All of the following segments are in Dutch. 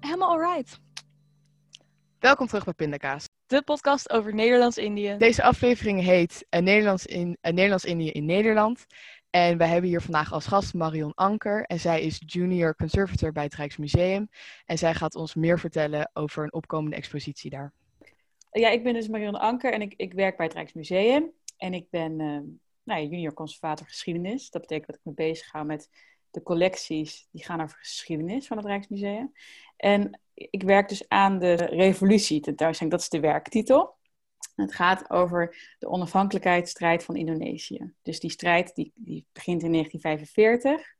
Helemaal alright. Welkom terug bij Pindakaas. De podcast over Nederlands-Indië. Deze aflevering heet uh, Nederlands in, uh, Nederlands-Indië in Nederland. En wij hebben hier vandaag als gast Marion Anker. En zij is junior conservator bij het Rijksmuseum. En zij gaat ons meer vertellen over een opkomende expositie daar. Ja, ik ben dus Marion Anker en ik, ik werk bij het Rijksmuseum. En ik ben uh, nou, junior conservator geschiedenis. Dat betekent dat ik me bezig hou met de collecties die gaan over geschiedenis van het Rijksmuseum. En ik werk dus aan de revolutie tentoonstelling, dat is de werktitel. Het gaat over de onafhankelijkheidsstrijd van Indonesië. Dus die strijd die, die begint in 1945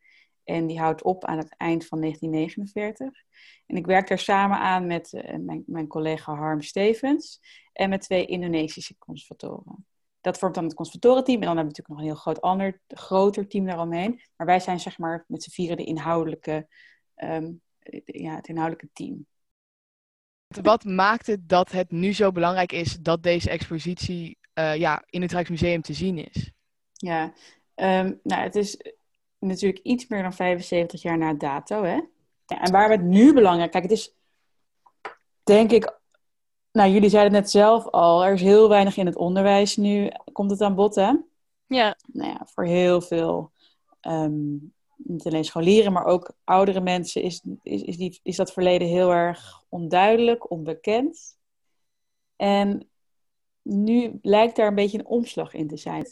en die houdt op aan het eind van 1949. En ik werk daar samen aan met uh, mijn, mijn collega Harm Stevens en met twee Indonesische conservatoren. Dat vormt dan het conservatorenteam. En dan hebben we natuurlijk nog een heel groot ander, groter team daaromheen. Maar wij zijn zeg maar met z'n vieren de inhoudelijke, um, ja, het inhoudelijke team. Wat maakt het dat het nu zo belangrijk is dat deze expositie uh, ja, in het Rijksmuseum te zien is? Ja, um, nou, het is natuurlijk iets meer dan 75 jaar na dato. Hè? Ja, en waar we het nu belangrijk... Kijk, het is denk ik... Nou, jullie zeiden het net zelf al. Er is heel weinig in het onderwijs nu. Komt het aan bod, hè? Ja. Nou ja, voor heel veel... Um, niet alleen scholieren, maar ook oudere mensen... Is, is, is, die, is dat verleden heel erg onduidelijk, onbekend. En nu lijkt daar een beetje een omslag in te zijn.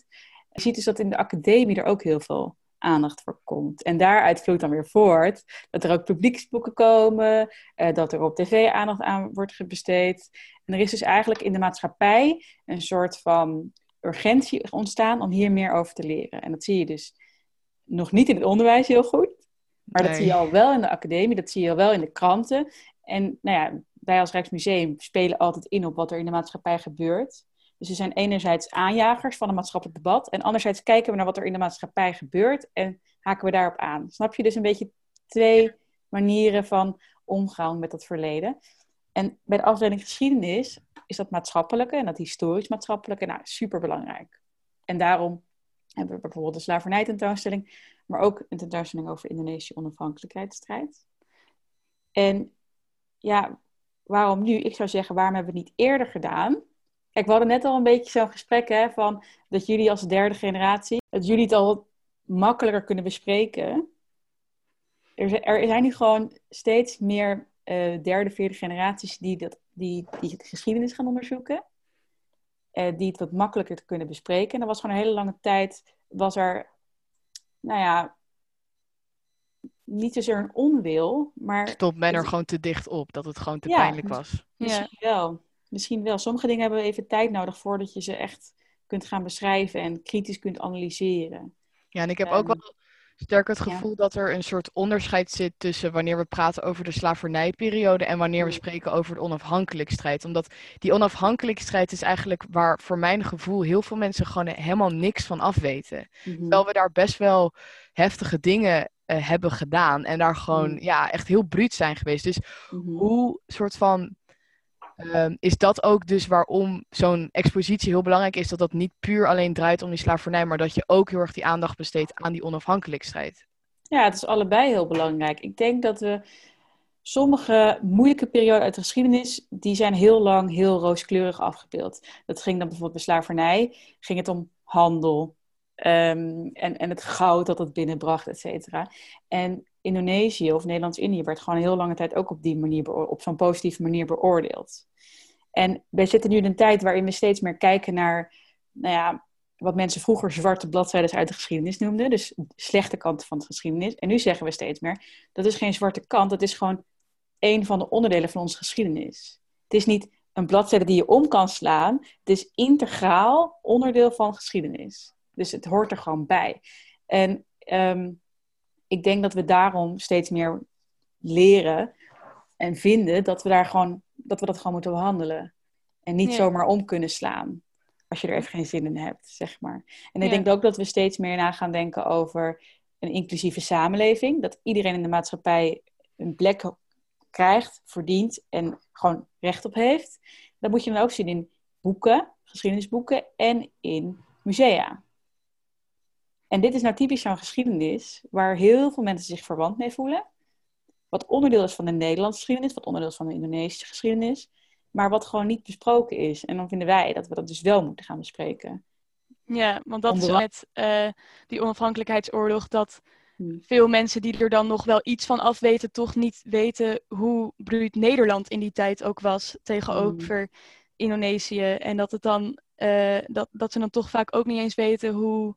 Je ziet dus dat in de academie er ook heel veel aandacht voor komt. En daaruit vloeit dan weer voort dat er ook publieksboeken komen, eh, dat er op tv aandacht aan wordt besteed. En er is dus eigenlijk in de maatschappij een soort van urgentie ontstaan om hier meer over te leren. En dat zie je dus nog niet in het onderwijs heel goed, maar nee. dat zie je al wel in de academie, dat zie je al wel in de kranten. En nou ja, wij als Rijksmuseum spelen altijd in op wat er in de maatschappij gebeurt. Dus we zijn enerzijds aanjagers van een maatschappelijk debat. En anderzijds kijken we naar wat er in de maatschappij gebeurt en haken we daarop aan. Snap je dus een beetje twee manieren van omgaan met dat verleden. En bij de afdeling geschiedenis is dat maatschappelijke en dat historisch maatschappelijke nou, super belangrijk. En daarom hebben we bijvoorbeeld de slavernij-tentoonstelling, maar ook een tentoonstelling over Indonesische onafhankelijkheidsstrijd. En ja, waarom nu? Ik zou zeggen, waarom hebben we het niet eerder gedaan? Kijk, we hadden net al een beetje zo'n gesprek hè, van dat jullie als derde generatie, dat jullie het al makkelijker kunnen bespreken. Er zijn, er zijn nu gewoon steeds meer uh, derde, vierde generaties die, dat, die, die de geschiedenis gaan onderzoeken. Uh, die het wat makkelijker kunnen bespreken. En er was gewoon een hele lange tijd, was er, nou ja, niet zozeer een onwil, maar... Stond men er gewoon te dicht op, dat het gewoon te ja, pijnlijk was? Misschien ja. wel. Misschien wel. Sommige dingen hebben even tijd nodig voordat je ze echt kunt gaan beschrijven en kritisch kunt analyseren. Ja, en ik heb um, ook wel sterk het gevoel ja. dat er een soort onderscheid zit tussen wanneer we praten over de slavernijperiode en wanneer we spreken over de onafhankelijkheidsstrijd. Omdat die onafhankelijkheidsstrijd is eigenlijk waar voor mijn gevoel heel veel mensen gewoon helemaal niks van afweten. Mm -hmm. Terwijl we daar best wel heftige dingen uh, hebben gedaan en daar gewoon mm. ja, echt heel bruut zijn geweest. Dus mm -hmm. hoe soort van Um, is dat ook dus waarom zo'n expositie heel belangrijk is? Dat dat niet puur alleen draait om die slavernij, maar dat je ook heel erg die aandacht besteedt aan die onafhankelijkheidsstrijd? Ja, het is allebei heel belangrijk. Ik denk dat we sommige moeilijke perioden uit de geschiedenis, die zijn heel lang heel rooskleurig afgebeeld. Dat ging dan bijvoorbeeld bij slavernij, ging het om handel um, en, en het goud dat het binnenbracht, et cetera. En Indonesië of Nederlands-Indië werd gewoon heel lange tijd ook op die manier, op zo'n positieve manier beoordeeld. En wij zitten nu in een tijd waarin we steeds meer kijken naar, nou ja, wat mensen vroeger zwarte bladzijden uit de geschiedenis noemden. Dus slechte kanten van de geschiedenis. En nu zeggen we steeds meer, dat is geen zwarte kant, dat is gewoon een van de onderdelen van onze geschiedenis. Het is niet een bladzijde die je om kan slaan. Het is integraal onderdeel van geschiedenis. Dus het hoort er gewoon bij. En um, ik denk dat we daarom steeds meer leren en vinden dat we daar gewoon dat we dat gewoon moeten behandelen. En niet ja. zomaar om kunnen slaan. Als je er even geen zin in hebt, zeg maar. En ik ja. denk ook dat we steeds meer na gaan denken over een inclusieve samenleving. Dat iedereen in de maatschappij een plek krijgt, verdient en gewoon recht op heeft. Dat moet je dan ook zien in boeken, geschiedenisboeken en in musea. En dit is nou typisch zo'n geschiedenis waar heel veel mensen zich verwant mee voelen. Wat onderdeel is van de Nederlandse geschiedenis, wat onderdeel is van de Indonesische geschiedenis, maar wat gewoon niet besproken is. En dan vinden wij dat we dat dus wel moeten gaan bespreken. Ja, want dat is met eh, die onafhankelijkheidsoorlog dat Hmm. veel mensen die er dan nog wel iets van af weten, toch niet weten hoe bruut Nederland in die tijd ook was tegenover Indonesië. En dat het dan eh, dat, dat ze dan toch vaak ook niet eens weten hoe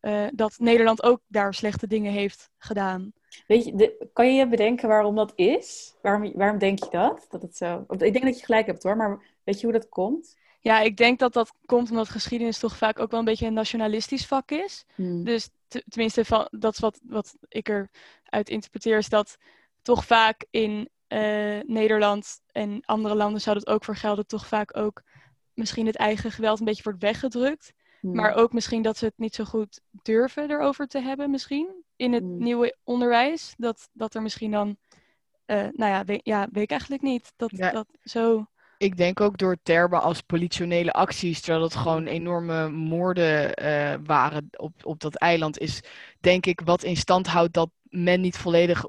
eh, dat Nederland ook daar slechte dingen heeft gedaan. Weet je, de- kan je je bedenken waarom dat is? Waarom, waarom denk je dat? dat het zo... Ik denk dat je gelijk hebt hoor, maar weet je hoe dat komt? Ja, ik denk dat dat komt omdat geschiedenis toch vaak ook wel een beetje een nationalistisch vak is. Dus te- tenminste, van, dat is wat, wat ik eruit interpreteer, is dat toch vaak in eh, Nederland en andere landen zou dat ook voor gelden, toch vaak ook misschien het eigen geweld een beetje wordt weggedrukt. Hmm. Maar ook misschien dat ze het niet zo goed durven erover te hebben, misschien in het Hmm. nieuwe onderwijs. Dat, dat er misschien dan, eh, nou ja, weet, ja, weet ik eigenlijk niet. Dat, Ja. dat zo. Ik denk ook door termen als politionele acties, terwijl het gewoon enorme moorden eh, waren op, op dat eiland, is denk ik wat in stand houdt dat men niet volledig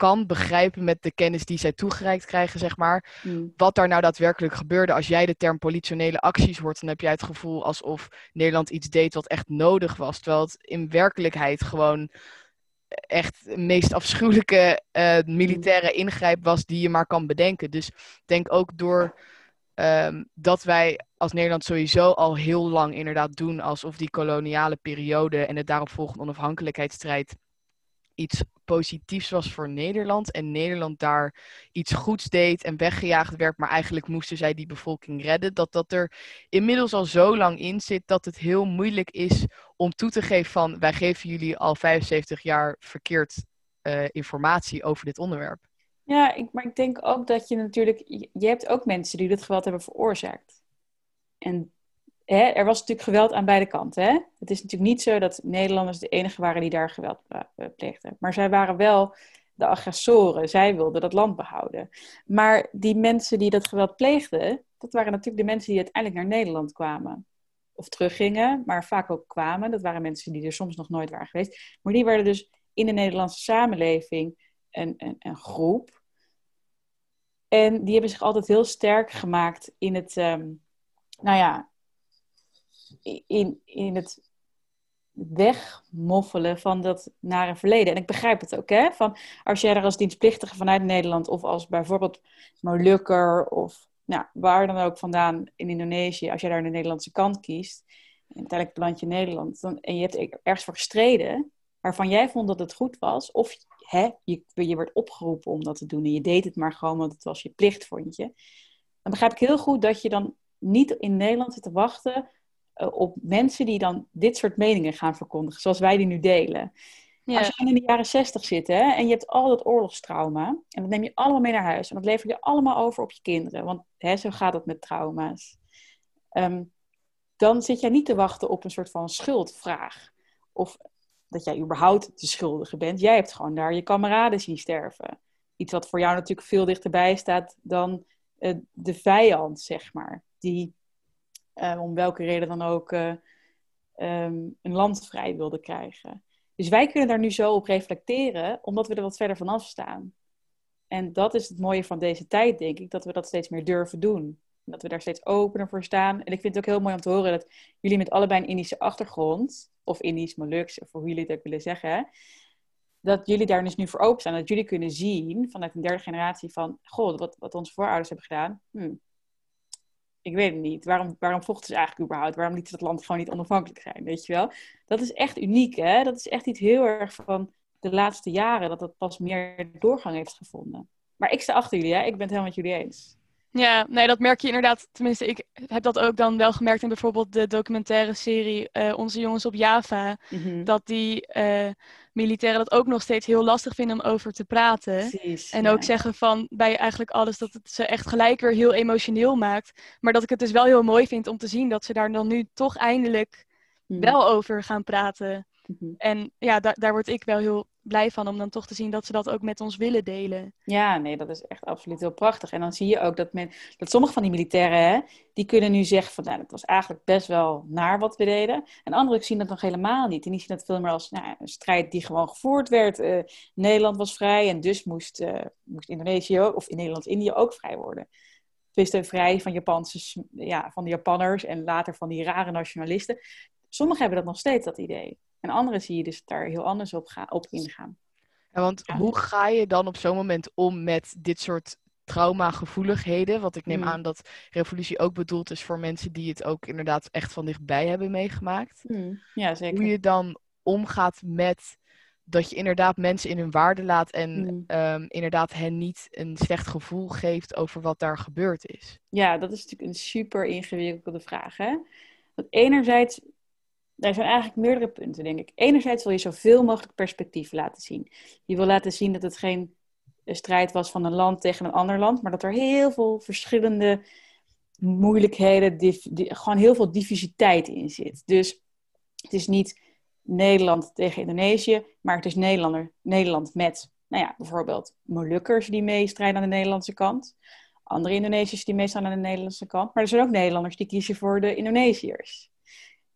kan begrijpen met de kennis die zij toegereikt krijgen, zeg maar. Hmm. Wat daar nou daadwerkelijk gebeurde. Als jij de term politionele acties hoort, dan heb jij het gevoel alsof Nederland iets deed wat echt nodig was. Terwijl het in werkelijkheid gewoon echt de meest afschuwelijke eh, militaire ingrijp was die je maar kan bedenken. Dus ik denk ook door ehm, dat wij als Nederland sowieso al heel lang inderdaad doen alsof die koloniale periode en de daaropvolgende onafhankelijkheidsstrijd iets positiefs was voor Nederland en Nederland daar iets goeds deed en weggejaagd werd, maar eigenlijk moesten zij die bevolking redden, dat dat er inmiddels al zo lang in zit dat het heel moeilijk is om toe te geven van wij geven jullie al 75 jaar verkeerd eh, informatie over dit onderwerp. Ja, ik, maar ik denk ook dat je natuurlijk... Je, je hebt ook mensen die dit geweld hebben veroorzaakt. En er was natuurlijk geweld aan beide kanten. Hè? Het is natuurlijk niet zo dat Nederlanders de enige waren die daar geweld eh, pleegden. Maar zij waren wel de agressoren. Zij wilden dat land behouden. Maar die mensen die dat geweld pleegden... dat waren natuurlijk de mensen die uiteindelijk naar Nederland kwamen. Of teruggingen, maar vaak ook kwamen. Dat waren mensen die er soms nog nooit waren geweest. Maar die werden dus in de Nederlandse samenleving een, een, een groep. En die hebben zich altijd heel sterk gemaakt in het, ehm, nou ja, in, in het wegmoffelen van dat nare verleden. En ik begrijp het ook, hè? Van als jij er als dienstplichtige vanuit Nederland of als bijvoorbeeld Molukker of nou, waar dan ook vandaan in Indonesië, als jij daar de Nederlandse kant kiest en uiteindelijk beland je Nederland dan, en je hebt er- ergens voor gestreden waarvan jij vond dat het goed was, of hè, je, je werd opgeroepen om dat te doen en je deed het maar gewoon, want het was je plicht, vond je. Dan begrijp ik heel goed dat je dan niet in Nederland zit te wachten op mensen die dan dit soort meningen gaan verkondigen, zoals wij die nu delen. Ja, Als je in de jaren zestig zit hè, en je hebt al dat oorlogstrauma, en dat neem je allemaal mee naar huis en dat lever je allemaal over op je kinderen, want hè, zo gaat het met trauma's. Ehm, dan zit jij niet te wachten op een soort van schuldvraag. Of dat jij überhaupt de schuldige bent. Jij hebt gewoon daar je kameraden zien sterven. Iets wat voor jou natuurlijk veel dichterbij staat dan eh, de vijand, zeg maar. Die eh, om welke reden dan ook eh, ehm, een land vrij wilde krijgen. Dus wij kunnen daar nu zo op reflecteren, omdat we er wat verder vanaf staan. En dat is het mooie van deze tijd, denk ik, dat we dat steeds meer durven doen. En dat we daar steeds opener voor staan. En ik vind het ook heel mooi om te horen dat jullie met allebei een Indische achtergrond, of Indisch, Maluks, of hoe jullie het ook willen zeggen, dat jullie daar dus nu voor openstaan. Dat jullie kunnen zien vanuit een derde generatie van, goh, wat, wat onze voorouders hebben gedaan. Hm, ik weet het niet. Waarom, waarom vochten ze eigenlijk überhaupt? Waarom lieten ze dat land gewoon niet onafhankelijk zijn? Weet je wel? Dat is echt uniek, hè? Dat is echt iets heel erg van de laatste jaren, dat dat pas meer doorgang heeft gevonden. Maar ik sta achter jullie, hè? Ik ben het helemaal met jullie eens. Ja, nee, dat merk je inderdaad. Tenminste, ik heb dat ook dan wel gemerkt in bijvoorbeeld de documentaire serie eh, Onze Jongens op Java. Mhm. Dat die eh, militairen dat ook nog steeds heel lastig vinden om over te praten. Precies. En ja. ook zeggen van bij eigenlijk alles dat het ze echt gelijk weer heel emotioneel maakt. Maar dat ik het dus wel heel mooi vind om te zien dat ze daar dan nu toch eindelijk Mhm. wel over gaan praten. Mhm. En ja, daar daar word ik wel heel blij van om dan toch te zien dat ze dat ook met ons willen delen. Ja, nee, dat is echt absoluut heel prachtig. En dan zie je ook dat, men, dat sommige van die militairen, hè, die kunnen nu zeggen van, nou, dat was eigenlijk best wel naar wat we deden. En anderen zien dat nog helemaal niet. En die zien dat veel meer als nou, een strijd die gewoon gevoerd werd. Uh, Nederland was vrij en dus moest, uh, moest Indonesië, of in Nederland-Indië ook vrij worden. Twisten vrij van, Japanse, ja, van de Japanners en later van die rare nationalisten. Sommigen hebben dat nog steeds, dat idee. En anderen zie je dus daar heel anders op, ga, op ingaan. Ja, want hoe ga je dan op zo'n moment om met dit soort traumagevoeligheden? Want ik neem mm. aan dat revolutie ook bedoeld is voor mensen die het ook inderdaad echt van dichtbij hebben meegemaakt. Mm. Ja, zeker. Hoe je dan omgaat met dat je inderdaad mensen in hun waarde laat en mm. Ehm, inderdaad hen niet een slecht gevoel geeft over wat daar gebeurd is. Ja, dat is natuurlijk een super ingewikkelde vraag. Hè? Want enerzijds er zijn eigenlijk meerdere punten, denk ik. Enerzijds wil je zoveel mogelijk perspectief laten zien. Je wil laten zien dat het geen strijd was van een land tegen een ander land, maar dat er heel veel verschillende moeilijkheden, gewoon heel veel diversiteit in zit. Dus het is niet Nederland tegen Indonesië, maar het is Nederlander, Nederland met, nou ja, bijvoorbeeld Molukkers die meestrijden aan de Nederlandse kant. Andere Indonesiërs die meestaan aan de Nederlandse kant. Maar er zijn ook Nederlanders die kiezen voor de Indonesiërs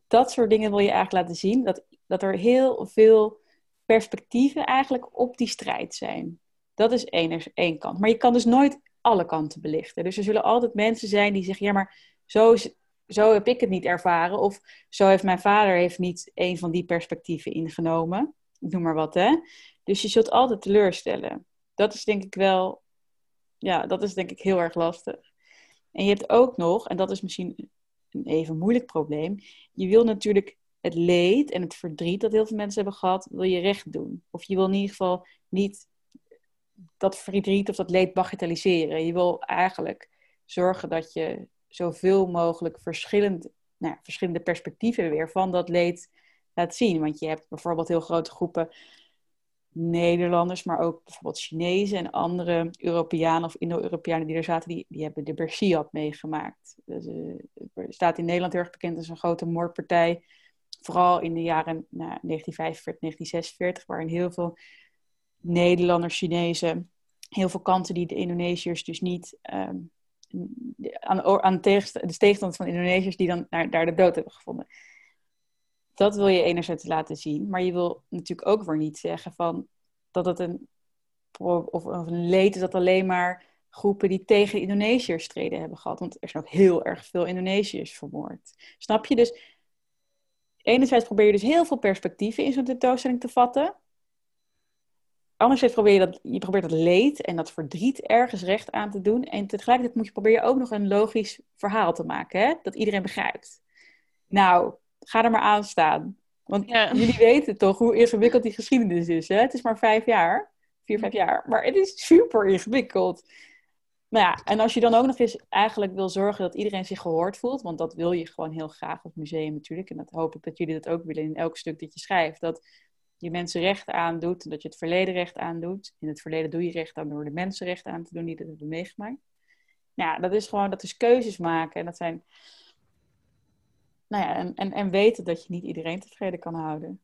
dat soort dingen wil je eigenlijk laten zien. Dat, dat er heel veel perspectieven eigenlijk op die strijd zijn. Dat is één, één kant. Maar je kan dus nooit alle kanten belichten. Dus er zullen altijd mensen zijn die zeggen: ja, maar zo, zo heb ik het niet ervaren. Of zo heeft mijn vader heeft niet een van die perspectieven ingenomen. Ik noem maar wat, hè. Dus je zult altijd teleurstellen. Dat is denk ik wel, ja, dat is denk ik heel erg lastig. En je hebt ook nog, en dat is misschien een even moeilijk probleem. Je wil natuurlijk het leed en het verdriet dat heel veel mensen hebben gehad, wil je recht doen. Of je wil in ieder geval niet dat verdriet of dat leed bagatelliseren. Je wil eigenlijk zorgen dat je zoveel mogelijk verschillend, nou, verschillende perspectieven weer van dat leed laat zien. Want je hebt bijvoorbeeld heel grote groepen Nederlanders, maar ook bijvoorbeeld Chinezen en andere Europeanen of Indo-Europeanen die er zaten, die, die hebben de Bersiab meegemaakt. Dus, uh, staat in Nederland heel erg bekend als een grote moordpartij. Vooral in de jaren nou, 1945, 1946, waarin heel veel Nederlanders, Chinezen, heel veel kanten die de Indonesiërs dus niet um, aan, aan de tegenstand van Indonesiërs die dan daar de dood hebben gevonden dat wil je enerzijds laten zien, maar je wil natuurlijk ook weer niet zeggen van dat het een, of, een leed is dat alleen maar groepen die tegen Indonesiërs streden hebben gehad. Want er zijn ook heel erg veel Indonesiërs vermoord. Snap je? Dus enerzijds probeer je dus heel veel perspectieven in zo'n tentoonstelling te vatten. Anderzijds probeer je dat, je probeert dat leed en dat verdriet ergens recht aan te doen. En tegelijkertijd moet je, probeer je ook nog een logisch verhaal te maken, hè? dat iedereen begrijpt. Nou, ga er maar aan staan. Want jullie weten toch hoe ingewikkeld die geschiedenis is. Hè? Het is maar vijf jaar, vier, vijf jaar. Maar het is super ingewikkeld. Nou ja, en als je dan ook nog eens eigenlijk wil zorgen dat iedereen zich gehoord voelt, want dat wil je gewoon heel graag op museum natuurlijk, en dat hoop ik dat jullie dat ook willen in elk stuk dat je schrijft, dat je mensen recht aandoet, en dat je het verleden recht aandoet. In het verleden doe je recht aan door de mensen recht aan te doen die dat hebben meegemaakt. Nou ja, dat is gewoon, dat is keuzes maken en dat zijn nou ja, en, en, en weten dat je niet iedereen tevreden kan houden.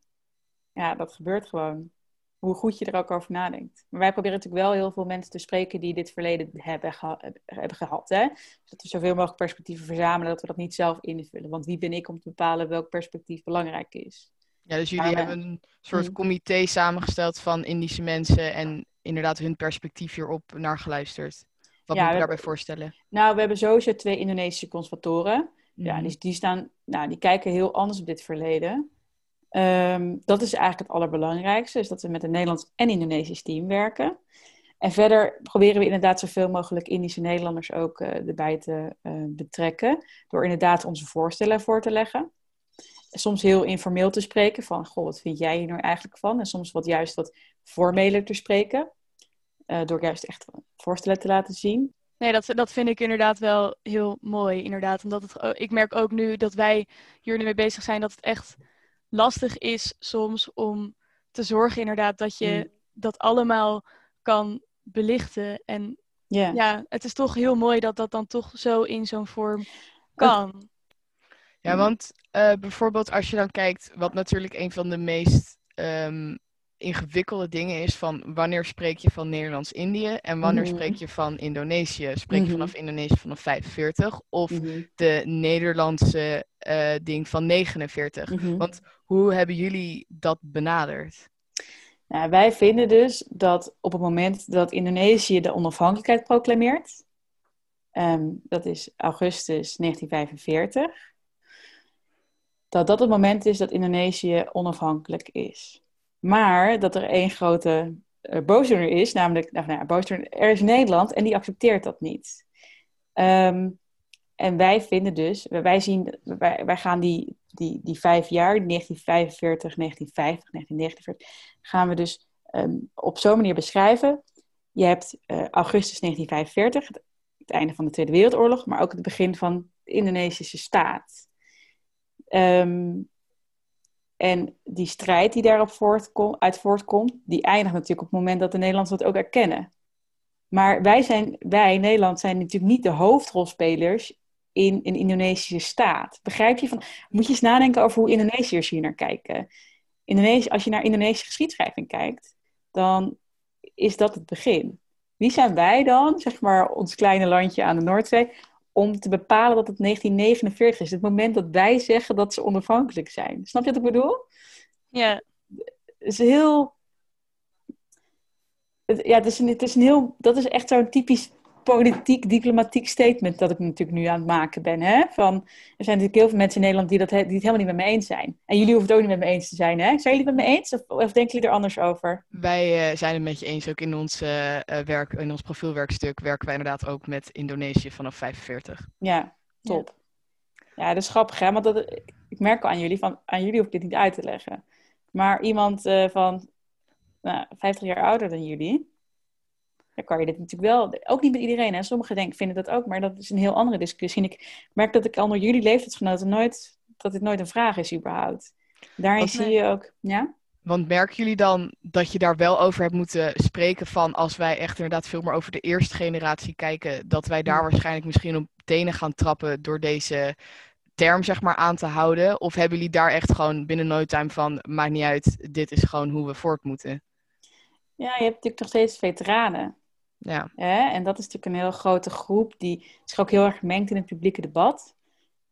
Ja, dat gebeurt gewoon. Hoe goed je er ook over nadenkt. Maar wij proberen natuurlijk wel heel veel mensen te spreken die dit verleden hebben, hebben gehad. Hè? Dus dat we zoveel mogelijk perspectieven verzamelen, dat we dat niet zelf invullen. Want wie ben ik om te bepalen welk perspectief belangrijk is? Ja, dus jullie hebben een soort mm. comité samengesteld van Indische mensen en inderdaad hun perspectief hierop naar geluisterd. Wat moet je daarbij voorstellen? Nou, we hebben sowieso twee Indonesische conservatoren. Ja, mhm. die, die, staan, nou, die kijken heel anders op dit verleden. Ehm, dat is eigenlijk het allerbelangrijkste, is dat we met een Nederlands en Indonesisch team werken. En verder proberen we inderdaad zoveel mogelijk Indische Nederlanders ook uh, erbij te uh, betrekken. Door inderdaad onze voorstellen voor te leggen. Soms heel informeel te spreken van, goh, wat vind jij hier nou eigenlijk van? En soms wat juist wat formeler te spreken. Uh, door juist echt voorstellen te laten zien. Nee, dat, dat vind ik inderdaad wel heel mooi. Inderdaad, omdat het, ik merk ook nu dat wij hier nu mee bezig zijn dat het echt lastig is soms om te zorgen inderdaad dat je mm. dat allemaal kan belichten. En ja, het is toch heel mooi dat dat dan toch zo in zo'n vorm kan. Ja, want uh, bijvoorbeeld als je dan kijkt, wat natuurlijk een van de meest um, ingewikkelde dingen is van wanneer spreek je van Nederlands-Indië en wanneer mhm. spreek je van Indonesië? Spreek je mhm. vanaf Indonesië vanaf 45 of mhm. de Nederlandse uh, ding van 49? Want hoe hebben jullie dat benaderd? Nou, wij vinden dus dat op het moment dat Indonesië de onafhankelijkheid proclameert, ehm, dat is augustus 1945, dat dat het moment is dat Indonesië onafhankelijk is. Maar dat er één grote uh, boosdoener is, namelijk, nou, nou, boosdoener, er is Nederland en die accepteert dat niet. Um, en wij vinden dus, wij, zien, wij, wij gaan die, die, die vijf jaar, 1945, 1950, 1949, gaan we dus um, op zo'n manier beschrijven. Je hebt uh, augustus 1945, het, het, einde van de Tweede Wereldoorlog, maar ook het begin van de Indonesische staat. Um, en die strijd die daarop voortkom, uit voortkomt, die eindigt natuurlijk op het moment dat de Nederlanders dat ook erkennen. Maar wij, zijn, wij, Nederland, zijn natuurlijk niet de hoofdrolspelers in een Indonesische staat. Begrijp je? Van, moet je eens nadenken over hoe Indonesiërs hier naar kijken. Indonesië, als je naar Indonesische geschiedschrijving kijkt, dan is dat het begin. Wie zijn wij dan, zeg maar, ons kleine landje aan de Noordzee, om te bepalen dat het 1949 is. Het moment dat wij zeggen dat ze onafhankelijk zijn. Snap je wat ik bedoel? Ja. Het is heel... Ja, het is een, het is een heel... Dat is echt zo'n typisch politiek, diplomatiek statement dat ik natuurlijk nu aan het maken ben. Hè? Van, er zijn natuurlijk heel veel mensen in Nederland die, dat, die het helemaal niet met me eens zijn. En jullie hoeven het ook niet met me eens te zijn. Hè? Zijn jullie het met me eens of, of denken jullie er anders over? Wij uh, zijn het met je eens. Ook in ons uh, werk, in ons profielwerkstuk werken wij inderdaad ook met Indonesië vanaf 45. Ja, top. Ja, dat is grappig hè. Want dat, ik merk al aan jullie, van, aan jullie hoef ik dit niet uit te leggen. Maar iemand uh, van nou, 50 jaar ouder dan jullie dan kan je dit natuurlijk wel, ook niet met iedereen. Hè? Sommigen denken, vinden dat ook, maar dat is een heel andere discussie. En ik merk dat ik onder jullie leeftijdsgenoten nooit, dat dit nooit een vraag is überhaupt. Daarin zie je ook, ja? Want merken jullie dan dat je daar wel over hebt moeten spreken van als wij echt inderdaad veel meer over de eerste generatie kijken, dat wij daar waarschijnlijk misschien op tenen gaan trappen door deze term zeg maar aan te houden? Of hebben jullie daar echt gewoon binnen no time van, maakt niet uit, dit is gewoon hoe we voort moeten? Ja, je hebt natuurlijk nog steeds veteranen. Ja. En dat is natuurlijk een heel grote groep die zich ook heel erg gemengd in het publieke debat.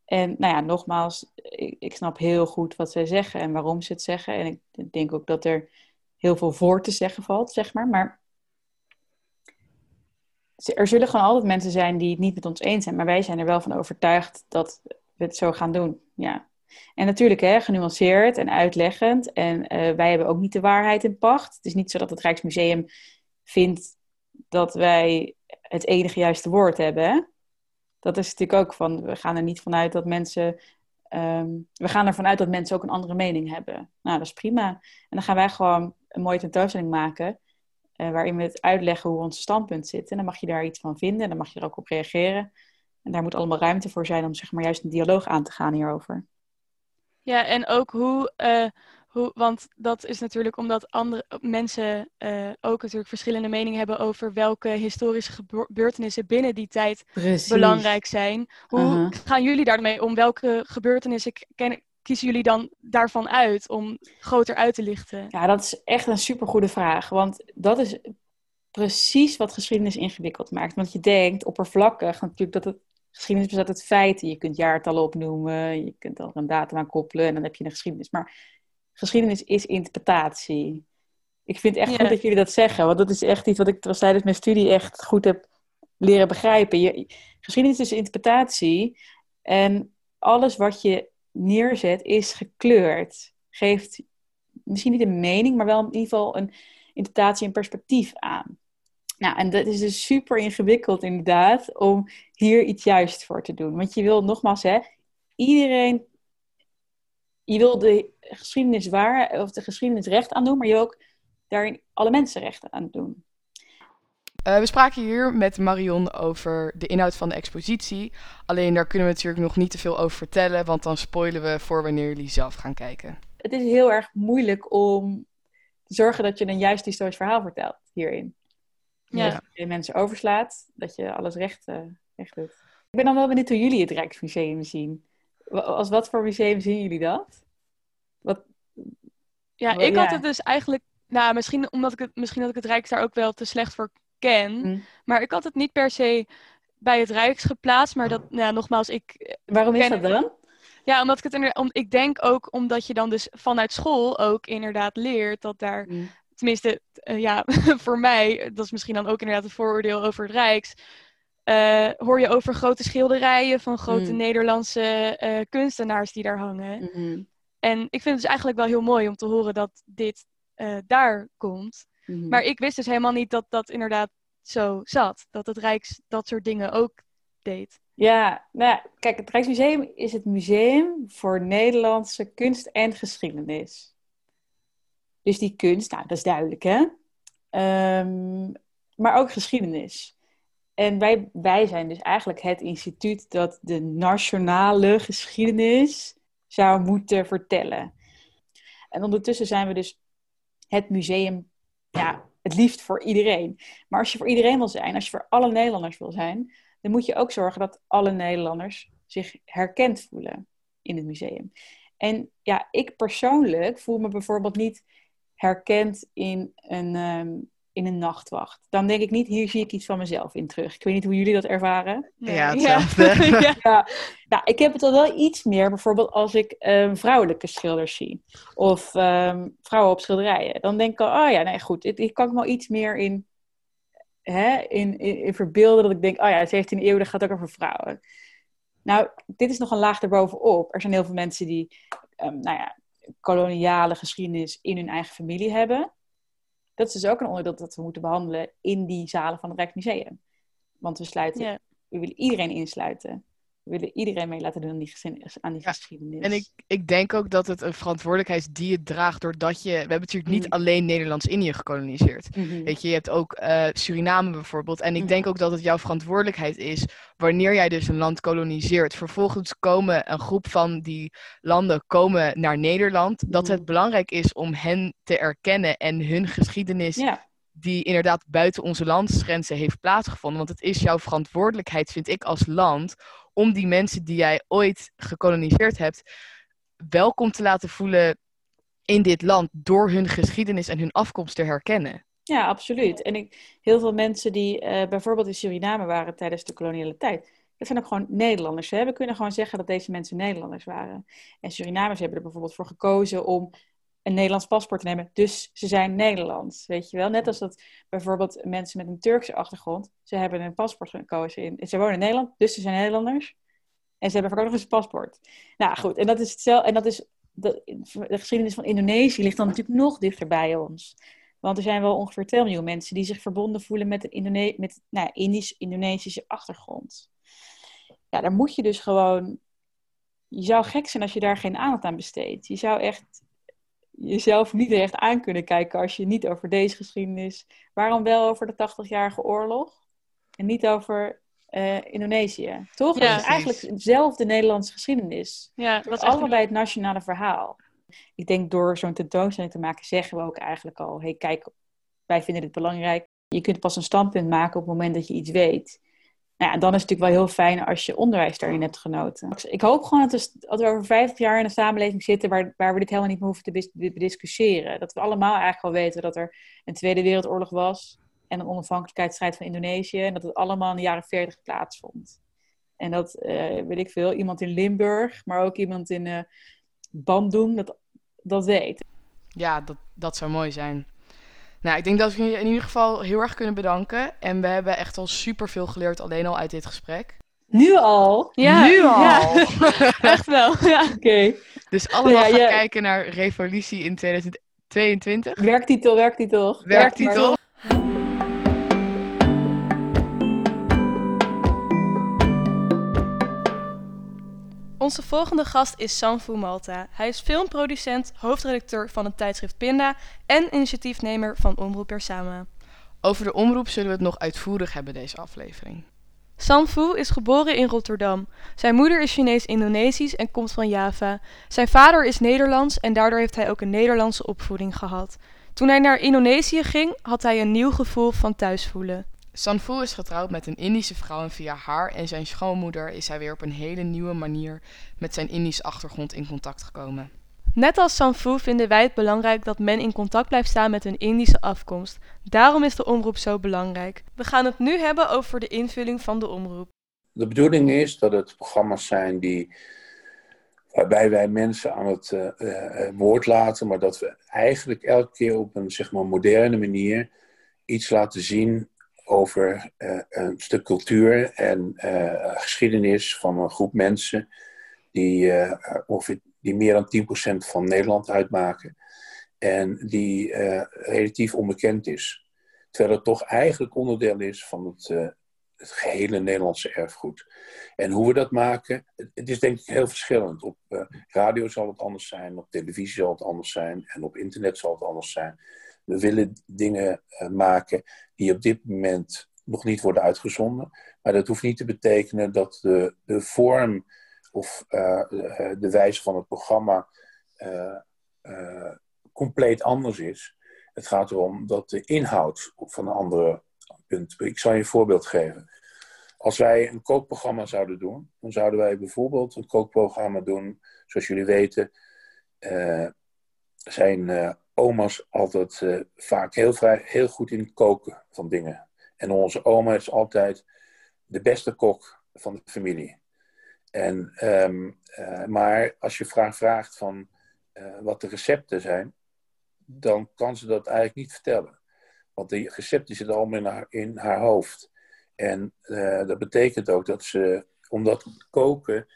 En nou ja, nogmaals, ik, ik, snap heel goed wat zij zeggen en waarom ze het zeggen. En ik denk ook dat er heel veel voor te zeggen valt, zeg maar. Maar er zullen gewoon altijd mensen zijn die het niet met ons eens zijn. Maar wij zijn er wel van overtuigd dat we het zo gaan doen. Ja. En natuurlijk, hè, genuanceerd en uitleggend. En uh, wij hebben ook niet de waarheid in pacht. Het is niet zo dat het Rijksmuseum vindt dat wij het enige juiste woord hebben. Dat is natuurlijk ook van, we gaan er niet vanuit dat mensen, ehm, we gaan ervan uit dat mensen ook een andere mening hebben. Nou, dat is prima. En dan gaan wij gewoon een mooie tentoonstelling maken, uh, waarin we het uitleggen hoe ons standpunt zit. En dan mag je daar iets van vinden en dan mag je er ook op reageren. En daar moet allemaal ruimte voor zijn om zeg maar juist een dialoog aan te gaan hierover. Ja, en ook hoe, uh, hoe, want dat is natuurlijk omdat andere mensen uh, ook natuurlijk verschillende meningen hebben over welke historische gebeurtenissen binnen die tijd belangrijk zijn. Hoe gaan jullie daarmee om? Welke gebeurtenissen kiezen jullie dan daarvan uit om groter uit te lichten? Ja, dat is echt een supergoede vraag. Want dat is precies wat geschiedenis ingewikkeld maakt. Want je denkt oppervlakkig natuurlijk dat het geschiedenis bestaat uit feiten. Je kunt jaartallen opnoemen, je kunt er een datum aan koppelen en dan heb je een geschiedenis. Maar geschiedenis is interpretatie. Ik vind het echt goed dat jullie dat zeggen, want dat is echt iets wat ik tijdens mijn studie echt goed heb leren begrijpen. Je, geschiedenis is interpretatie en alles wat je neerzet is gekleurd. Geeft misschien niet een mening, maar wel in ieder geval een interpretatie en perspectief aan. Nou, en dat is dus super ingewikkeld inderdaad om hier iets juist voor te doen. Want je wil nogmaals, hè, iedereen, je wil de geschiedenis waar, of de geschiedenis recht aan doen, maar je wil ook daarin alle mensen recht aan doen. Uh, we spraken hier met Marion over de inhoud van de expositie. Alleen daar kunnen we natuurlijk nog niet te veel over vertellen, want dan spoilen we voor wanneer jullie zelf gaan kijken. Het is heel erg moeilijk om te zorgen dat je een juist historisch verhaal vertelt hierin. Ja. Dat je mensen overslaat, dat je alles recht, uh, recht doet. Ik ben dan wel benieuwd hoe jullie het Rijksmuseum zien. Als wat voor museum zien jullie dat? Ja, ik had het dus eigenlijk nou, misschien omdat ik het, misschien dat ik het Rijks daar ook wel te slecht voor ken. Mm. Maar ik had het niet per se bij het Rijks geplaatst. Maar dat, nou, nogmaals, ik. Waarom is dat dan? Ja, omdat ik het inderdaad, om, ik denk ook omdat je dan dus vanuit school ook inderdaad leert dat daar, mm. tenminste, uh, ja, voor mij, dat is misschien dan ook inderdaad een vooroordeel over het Rijks, uh, hoor je over grote schilderijen van grote mm. Nederlandse uh, kunstenaars die daar hangen. Mm-hmm. En ik vind het dus eigenlijk wel heel mooi om te horen dat dit daar komt. Mm-hmm. Maar ik wist dus helemaal niet dat dat inderdaad zo zat. Dat het Rijks dat soort dingen ook deed. Ja, nou ja, kijk, het Rijksmuseum is het museum voor Nederlandse kunst en geschiedenis. Dus die kunst, nou, dat is duidelijk, hè? Um, maar ook geschiedenis. En wij, wij zijn dus eigenlijk het instituut dat de nationale geschiedenis zou moeten vertellen. En ondertussen zijn we dus het museum, ja, het liefst voor iedereen. Maar als je voor iedereen wil zijn, als je voor alle Nederlanders wil zijn, dan moet je ook zorgen dat alle Nederlanders zich herkend voelen in het museum. En ja, ik persoonlijk voel me bijvoorbeeld niet herkend in een, ehm, in een nachtwacht. Dan denk ik niet, hier zie ik iets van mezelf in terug. Ik weet niet hoe jullie dat ervaren. Ja, hetzelfde. Ja. ja. Nou, ik heb het al wel iets meer, bijvoorbeeld als ik um, vrouwelijke schilders zie. Of um, vrouwen op schilderijen. Dan denk ik al, oh ja, nee goed, ik kan ik wel iets meer in hè, in, in, in, verbeelden dat ik denk, oh ja, 17e eeuw, dat gaat ook over vrouwen. Nou, dit is nog een laag erbovenop. Er zijn heel veel mensen die, um, nou ja, koloniale geschiedenis in hun eigen familie hebben. Dat is dus ook een onderdeel dat we moeten behandelen in die zalen van het Rijksmuseum. Want we sluiten, we willen iedereen insluiten. We willen iedereen mee laten doen aan die, aan die geschiedenis. En ik, ik denk ook dat het een verantwoordelijkheid is die je draagt doordat je... We hebben natuurlijk niet mm. alleen Nederlands-Indië gekoloniseerd. Mhm. Weet je, je hebt ook uh, Suriname bijvoorbeeld. En ik mhm. denk ook dat het jouw verantwoordelijkheid is wanneer jij dus een land koloniseert. Vervolgens komen een groep van die landen komen naar Nederland. Dat mhm. het belangrijk is om hen te erkennen en hun geschiedenis... die inderdaad buiten onze landsgrenzen heeft plaatsgevonden. Want het is jouw verantwoordelijkheid, vind ik, als land, om die mensen die jij ooit gekoloniseerd hebt, welkom te laten voelen in dit land door hun geschiedenis en hun afkomst te herkennen. Ja, absoluut. En ik, heel veel mensen die uh, bijvoorbeeld in Suriname waren tijdens de koloniale tijd, dat zijn ook gewoon Nederlanders. We kunnen gewoon zeggen dat deze mensen Nederlanders waren. En Surinamers hebben er bijvoorbeeld voor gekozen om een Nederlands paspoort nemen. Dus ze zijn Nederlands, weet je wel. Net als dat bijvoorbeeld mensen met een Turkse achtergrond, ze hebben een paspoort gekozen in. Ze wonen in Nederland, dus ze zijn Nederlanders. En ze hebben ook nog eens een paspoort. Nou goed, en dat is hetzelfde. En dat is de, de, geschiedenis van Indonesië ligt dan natuurlijk nog dichter bij ons. Want er zijn wel ongeveer 2 miljoen mensen die zich verbonden voelen met een nou, Indisch-Indonesische achtergrond. Ja, daar moet je dus gewoon. Je zou gek zijn als je daar geen aandacht aan besteedt. Je zou echt jezelf niet echt aan kunnen kijken als je niet over deze geschiedenis. Waarom wel over de 80-jarige oorlog? En niet over uh, Indonesië. Toch? Ja, het is eigenlijk dezelfde Nederlandse geschiedenis. Ja, dat is allebei het nationale verhaal. Ik denk door zo'n tentoonstelling te maken, zeggen we ook eigenlijk al: hey, kijk, wij vinden dit belangrijk. Je kunt pas een standpunt maken op het moment dat je iets weet. Nou ja, dan is het natuurlijk wel heel fijn als je onderwijs daarin hebt genoten. Ik hoop gewoon dat we, dat we over 50 jaar in een samenleving zitten waar, waar we dit helemaal niet meer hoeven te bediscussiëren. Dat we allemaal eigenlijk al weten dat er een Tweede Wereldoorlog was en een onafhankelijkheidsstrijd van Indonesië. En dat het allemaal in de jaren 40 plaatsvond. En dat, uh, weet ik veel, iemand in Limburg, maar ook iemand in uh, Bandung, dat, dat weet. Ja, dat, dat zou mooi zijn. Nou, ik denk dat we je in ieder geval heel erg kunnen bedanken. En we hebben echt al superveel geleerd alleen al uit dit gesprek. Nu al? Ja. Nu al? Ja. echt wel, ja. Oké. Dus allemaal gaan kijken naar Revolutie in 2022. Werktitel, werktitel. Werktitel. Onze volgende gast is Sanfu Malta. Hij is filmproducent, hoofdredacteur van het tijdschrift Pinda en initiatiefnemer van Omroep Persama. Over de omroep zullen we het nog uitvoerig hebben deze aflevering. Sanfu is geboren in Rotterdam. Zijn moeder is Chinees-Indonesisch en komt van Java. Zijn vader is Nederlands en daardoor heeft hij ook een Nederlandse opvoeding gehad. Toen hij naar Indonesië ging, had hij een nieuw gevoel van thuisvoelen. Sanfu is getrouwd met een Indische vrouw en via haar en zijn schoonmoeder is hij weer op een hele nieuwe manier met zijn Indische achtergrond in contact gekomen. Net als Sanfu vinden wij het belangrijk dat men in contact blijft staan met hun Indische afkomst. Daarom is de omroep zo belangrijk. We gaan het nu hebben over de invulling van de omroep. De bedoeling is dat het programma's zijn die, waarbij wij mensen aan het uh, woord laten, maar dat we eigenlijk elke keer op een zeg maar, moderne manier iets laten zien over uh, een stuk cultuur en geschiedenis van een groep mensen die, ongeveer, die meer dan 10% van Nederland uitmaken en die relatief onbekend is. Terwijl het toch eigenlijk onderdeel is van het, het gehele Nederlandse erfgoed. En hoe we dat maken, het is denk ik heel verschillend. Op uh, radio zal het anders zijn, op televisie zal het anders zijn en op internet zal het anders zijn. We willen dingen uh, maken die op dit moment nog niet worden uitgezonden. Maar dat hoeft niet te betekenen dat de, de vorm of uh, de wijze van het programma compleet anders is. Het gaat erom dat de inhoud van een andere ik zal je een voorbeeld geven. Als wij een kookprogramma zouden doen, dan zouden wij bijvoorbeeld een kookprogramma doen, zoals jullie weten, zijn oma's altijd uh, vaak heel, vrij, heel goed in het koken van dingen. En onze oma is altijd de beste kok van de familie. En, um, maar als je vraag vraagt van wat de recepten zijn, dan kan ze dat eigenlijk niet vertellen. Want die recepten zitten allemaal in haar, in haar hoofd. En dat betekent ook dat ze, omdat koken,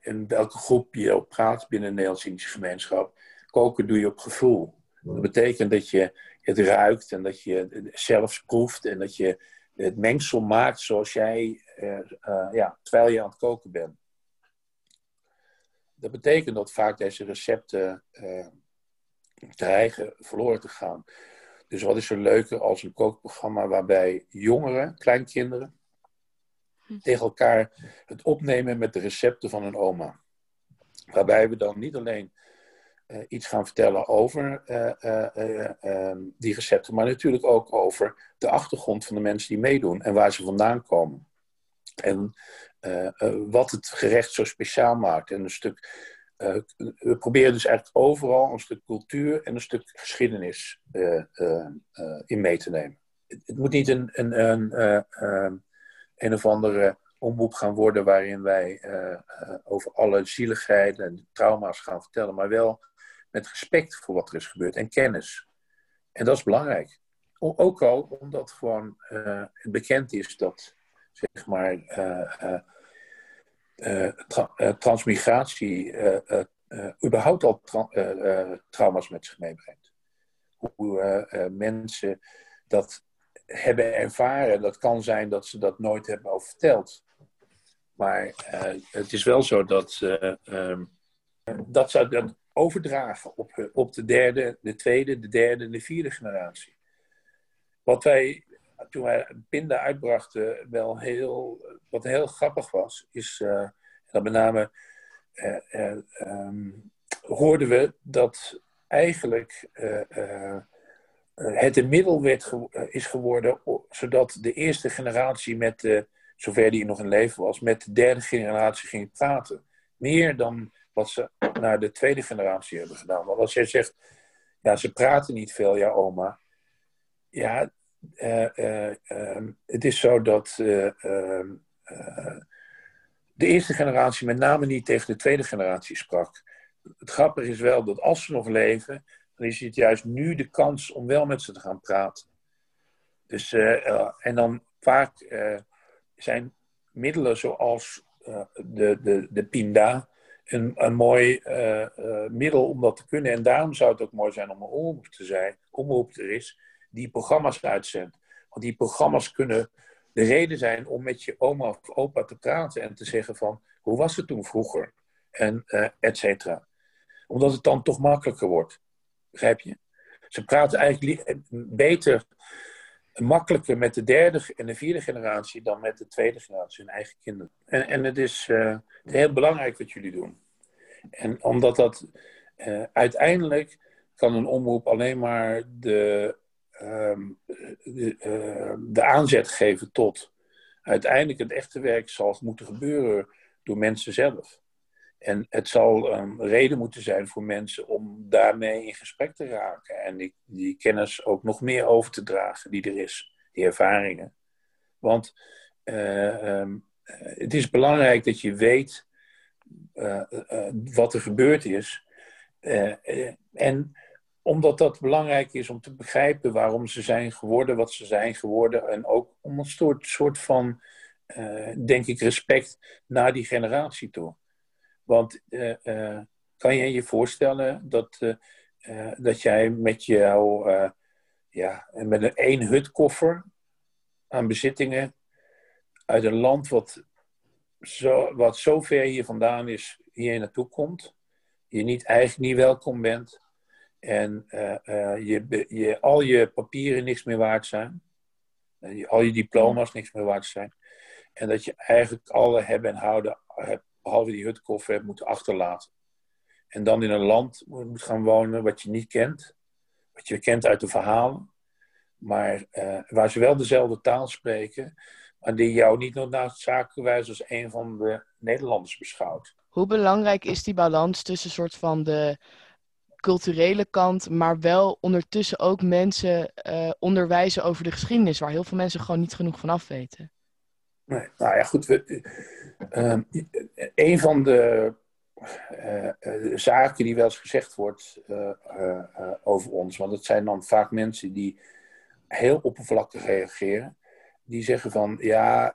in welke groep je op praat binnen de Nederlandse gemeenschap, koken doe je op gevoel. Dat betekent dat je het ruikt en dat je het zelfs proeft en dat je het mengsel maakt zoals jij, uh, ja, terwijl je aan het koken bent. Dat betekent dat vaak deze recepten dreigen verloren te gaan. Dus wat is er leuker als een kookprogramma waarbij jongeren, kleinkinderen, hm. tegen elkaar het opnemen met de recepten van hun oma. Waarbij we dan niet alleen uh, iets gaan vertellen over uh, uh, die recepten, maar natuurlijk ook over de achtergrond van de mensen die meedoen en waar ze vandaan komen. En wat het gerecht zo speciaal maakt. En een stuk we proberen dus eigenlijk overal een stuk cultuur en een stuk geschiedenis in mee te nemen. Het, moet niet een, een, een, een of andere omroep gaan worden waarin wij over alle zieligheden en trauma's gaan vertellen, maar wel met respect voor wat er is gebeurd en kennis. En dat is belangrijk. Ook al omdat gewoon het bekend is dat zeg maar tra uh, transmigratie überhaupt al tra trauma's met zich meebrengt. Hoe mensen dat hebben ervaren, dat kan zijn dat ze dat nooit hebben over verteld. Maar het is wel zo dat, um, dat ze dat overdragen op, op de derde, de tweede, de derde en de vierde generatie. Wat wij toen wij Pinda uitbrachten, wel heel, wat heel grappig was, is uh, dat met name uh, um, hoorden we dat eigenlijk het een middel werd is geworden, zodat de eerste generatie met zover die nog in leven was, met de derde generatie ging praten. Meer dan wat ze naar de tweede generatie hebben gedaan. Want als jij zegt, ja, ze praten niet veel, ja, oma. Ja, uh, uh, het is zo dat uh, de eerste generatie met name niet tegen de tweede generatie sprak. Het grappige is wel dat als ze nog leven, dan is het juist nu de kans om wel met ze te gaan praten. Dus, en dan vaak zijn middelen zoals de, de, de pinda een, een mooi middel om dat te kunnen. En daarom zou het ook mooi zijn om een omroep te zijn, omroep er is, die programma's uitzendt. Want die programma's kunnen de reden zijn om met je oma of opa te praten en te zeggen van hoe was het toen vroeger en uh, et cetera. Omdat het dan toch makkelijker wordt. Begrijp je? Ze praten eigenlijk eh, beter, makkelijker met de derde en de vierde generatie dan met de tweede generatie, hun eigen kinderen. En, en het, is, uh, heel belangrijk wat jullie doen. En omdat dat uh, uiteindelijk kan een omroep alleen maar de Ehm, de, ehm, de, aanzet geven tot uiteindelijk het echte werk zal moeten gebeuren door mensen zelf. En het zal een reden moeten zijn voor mensen om daarmee in gesprek te raken. En die, kennis ook nog meer over te dragen die er is, die ervaringen. Want uh, um, het is belangrijk dat je weet uh, wat er gebeurd is. en omdat dat belangrijk is om te begrijpen waarom ze zijn geworden wat ze zijn geworden. En ook om een soort, soort van, denk ik, respect naar die generatie toe. Want kan je je voorstellen dat, dat jij met jouw, ja, met een één hutkoffer aan bezittingen uit een land wat zo, wat zo ver hier vandaan is, hier naartoe komt. Je niet, eigenlijk niet welkom bent. En je, je, al je papieren niks meer waard zijn. Uh, al je diploma's niks meer waard zijn. En dat je eigenlijk alle hebben en houden, behalve die hutkoffer, hebt moeten achterlaten. En dan in een land moet gaan wonen wat je niet kent. Wat je kent uit de verhalen. Maar waar ze wel dezelfde taal spreken maar die jou niet noodzakelijkerwijs als een van de Nederlanders beschouwt. Hoe belangrijk is die balans tussen soort van de culturele kant, maar wel ondertussen ook mensen uh, onderwijzen over de geschiedenis, waar heel veel mensen gewoon niet genoeg van af weten? Nou ja, goed. We, uh, een van de uh, zaken die wel eens gezegd wordt over ons, want het zijn dan vaak mensen die heel oppervlakkig reageren die zeggen van ja,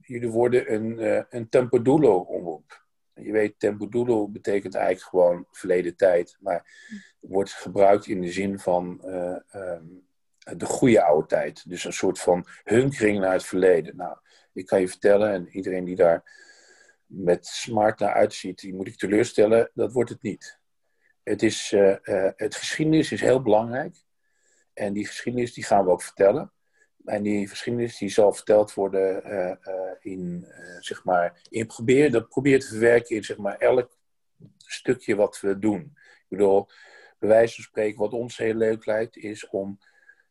jullie worden een, een Tempodulo-omroep. Je weet, Tempodulo betekent eigenlijk gewoon verleden tijd, maar wordt gebruikt in de zin van um, de goede oude tijd. Dus een soort van hunkering naar het verleden. Nou, ik kan je vertellen, en iedereen die daar met smart naar uitziet, die moet ik teleurstellen, dat wordt het niet. Het, is, het geschiedenis is heel belangrijk. En die geschiedenis die gaan we ook vertellen. En die geschiedenis die zal verteld worden uh, in, zeg maar, in probeer, dat probeer te verwerken in zeg maar, elk stukje wat we doen. Ik bedoel, bij wijze van spreken, wat ons heel leuk lijkt, is om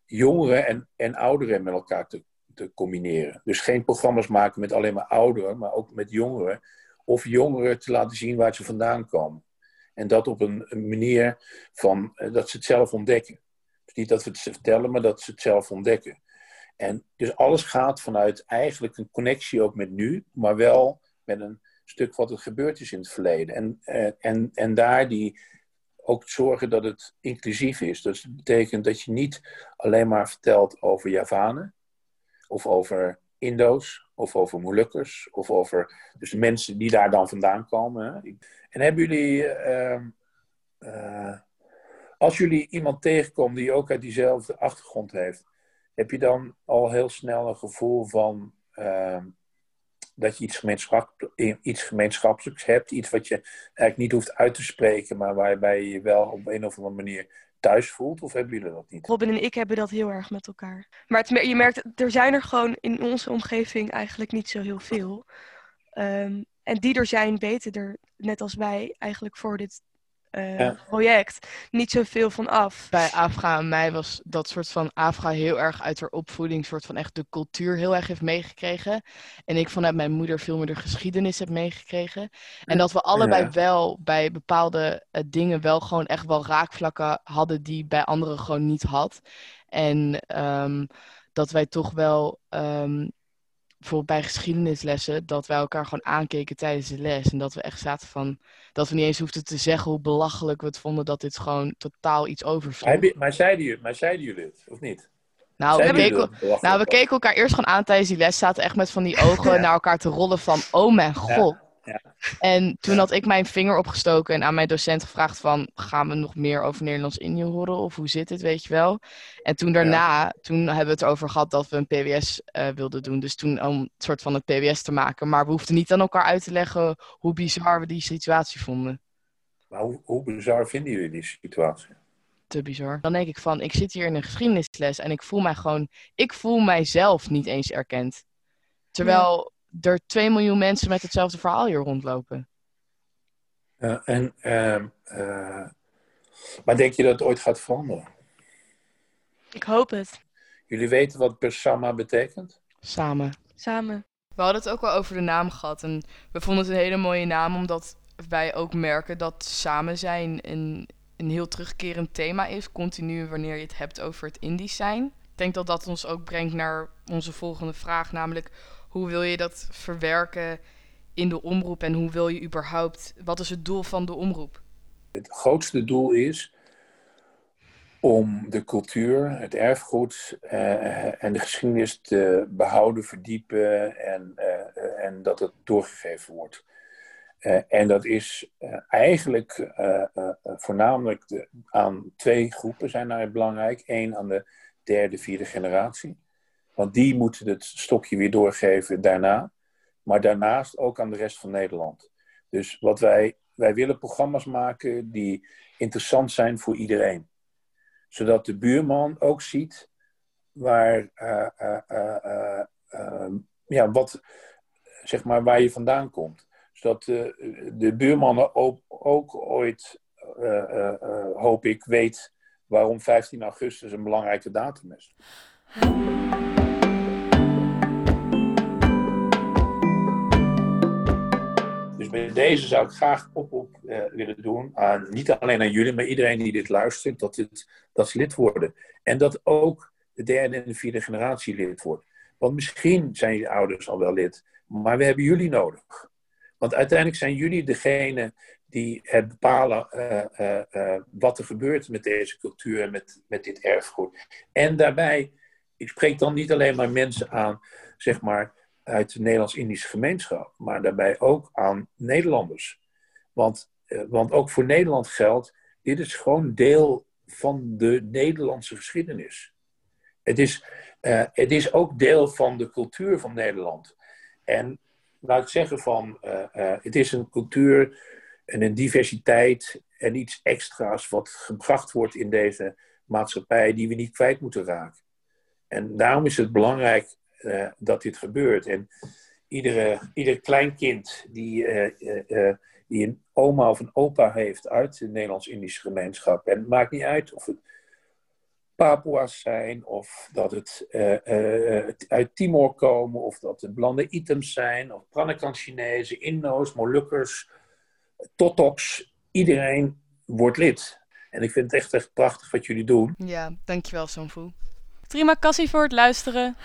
jongeren en, en ouderen met elkaar te, te combineren. Dus geen programma's maken met alleen maar ouderen, maar ook met jongeren. Of jongeren te laten zien waar ze vandaan komen. En dat op een, manier van dat ze het zelf ontdekken. Dus niet dat we het vertellen, maar dat ze het zelf ontdekken. En dus alles gaat vanuit eigenlijk een connectie ook met nu, maar wel met een stuk wat er gebeurd is in het verleden. En, eh, en, en daar die ook zorgen dat het inclusief is. Dus dat betekent dat je niet alleen maar vertelt over Javanen, of over Indo's, of over Molukkers, of over dus mensen die daar dan vandaan komen. Hè. En hebben jullie, uh, uh, als jullie iemand tegenkomen die ook uit diezelfde achtergrond heeft, heb je dan al heel snel een gevoel van uh, dat je iets, gemeenschap, iets gemeenschappelijks hebt. Iets wat je eigenlijk niet hoeft uit te spreken, maar waarbij je wel op een of andere manier thuis voelt? Of hebben jullie dat niet? Robin en ik hebben dat heel erg met elkaar. Maar het, je merkt, er zijn er gewoon in onze omgeving eigenlijk niet zo heel veel. Um, en die er zijn, weten er, net als wij, eigenlijk voor dit uh, project niet zoveel van af. Bij Afra en mij was dat soort van Afra heel erg uit haar opvoeding, soort van echt de cultuur heel erg heeft meegekregen. En ik vanuit mijn moeder veel meer de geschiedenis heb meegekregen. En dat we allebei wel bij bepaalde uh, dingen wel gewoon echt wel raakvlakken hadden die bij anderen gewoon niet had. En um, dat wij toch wel um, bijvoorbeeld bij geschiedenislessen, dat wij elkaar gewoon aankeken tijdens de les. En dat we echt zaten van, dat we niet eens hoefden te zeggen hoe belachelijk we het vonden dat dit gewoon totaal iets overvloog. Maar zeiden jullie, maar zeiden jullie het, of niet? Nou we, keken, nou, we keken elkaar eerst gewoon aan tijdens die les, zaten echt met van die ogen naar elkaar te rollen van, oh mijn god. Ja. En toen had ik mijn vinger opgestoken en aan mijn docent gevraagd van... gaan we nog meer over Nederlands-Indië horen of hoe zit het, weet je wel? En toen daarna, toen hebben we het erover gehad dat we een PWS uh, eh, wilden doen. Dus toen om een soort van het PWS te maken. Maar we hoefden niet aan elkaar uit te leggen hoe bizar we die situatie vonden. Maar hoe, hoe bizar vinden jullie die situatie? Te bizar. Dan denk ik van, ik zit hier in een geschiedenisles en ik voel mij gewoon... Ik voel mijzelf niet eens erkend. Terwijl er 2 miljoen mensen met hetzelfde verhaal hier rondlopen. Uh, en, uh, uh, maar denk je dat het ooit gaat veranderen? Ik hoop het. Jullie weten wat Bersama betekent? Samen. Samen. We hadden het ook wel over de naam gehad. En we vonden het een hele mooie naam, omdat wij ook merken dat samen zijn een, een heel terugkerend thema is, continu wanneer je het hebt over het Indisch zijn. Ik denk dat dat ons ook brengt naar onze volgende vraag, namelijk hoe wil je dat verwerken in de omroep en hoe wil je überhaupt, wat is het doel van de omroep? Het grootste doel is om de cultuur, het erfgoed uh, en de geschiedenis te behouden, verdiepen en, uh, en dat het doorgegeven wordt. Uh, en dat is eigenlijk voornamelijk de, aan twee groepen zijn daar belangrijk. Eén aan de derde, vierde generatie. Want die moeten het stokje weer doorgeven daarna. Maar daarnaast ook aan de rest van Nederland. Dus wat wij, wij willen programma's maken die interessant zijn voor iedereen zodat de buurman ook ziet waar, uh, uh, uh, ja, wat, zeg maar, waar je vandaan komt. Zodat de buurman ook, ook ooit, hoop ik, weet waarom 15 augustus een belangrijke datum is. Bij deze zou ik graag oproep uh, willen doen aan niet alleen aan jullie, maar iedereen die dit luistert, dat, dit, dat ze lid worden. En dat ook de derde en de vierde generatie lid wordt. Want misschien zijn je ouders al wel lid, maar we hebben jullie nodig. Want uiteindelijk zijn jullie degene die het bepalen uh, uh, wat er gebeurt met deze cultuur en met, met dit erfgoed. En daarbij, ik spreek dan niet alleen maar mensen aan, zeg maar, uit de Nederlands-Indische gemeenschap, maar daarbij ook aan Nederlanders. Want, eh, want ook voor Nederland geldt, dit is gewoon deel van de Nederlandse geschiedenis. Het is, uh, het is ook deel van de cultuur van Nederland. En laat ik zeggen van, uh, het is een cultuur en een diversiteit en iets extra's wat gebracht wordt in deze maatschappij die we niet kwijt moeten raken. En daarom is het belangrijk uh, dat dit gebeurt. En iedere, ieder kleinkind die, uh, uh, die een oma of een opa heeft uit de Nederlands-Indische gemeenschap. En maakt niet uit of het Papua's zijn, of dat het uit Timor komen, of dat het blande items zijn, of Pranakan Chinezen, Indo's, Molukkers, Totoks. Iedereen wordt lid. En ik vind het echt, echt prachtig wat jullie doen. Ja, dankjewel Sonfu. Terima kassie voor het luisteren.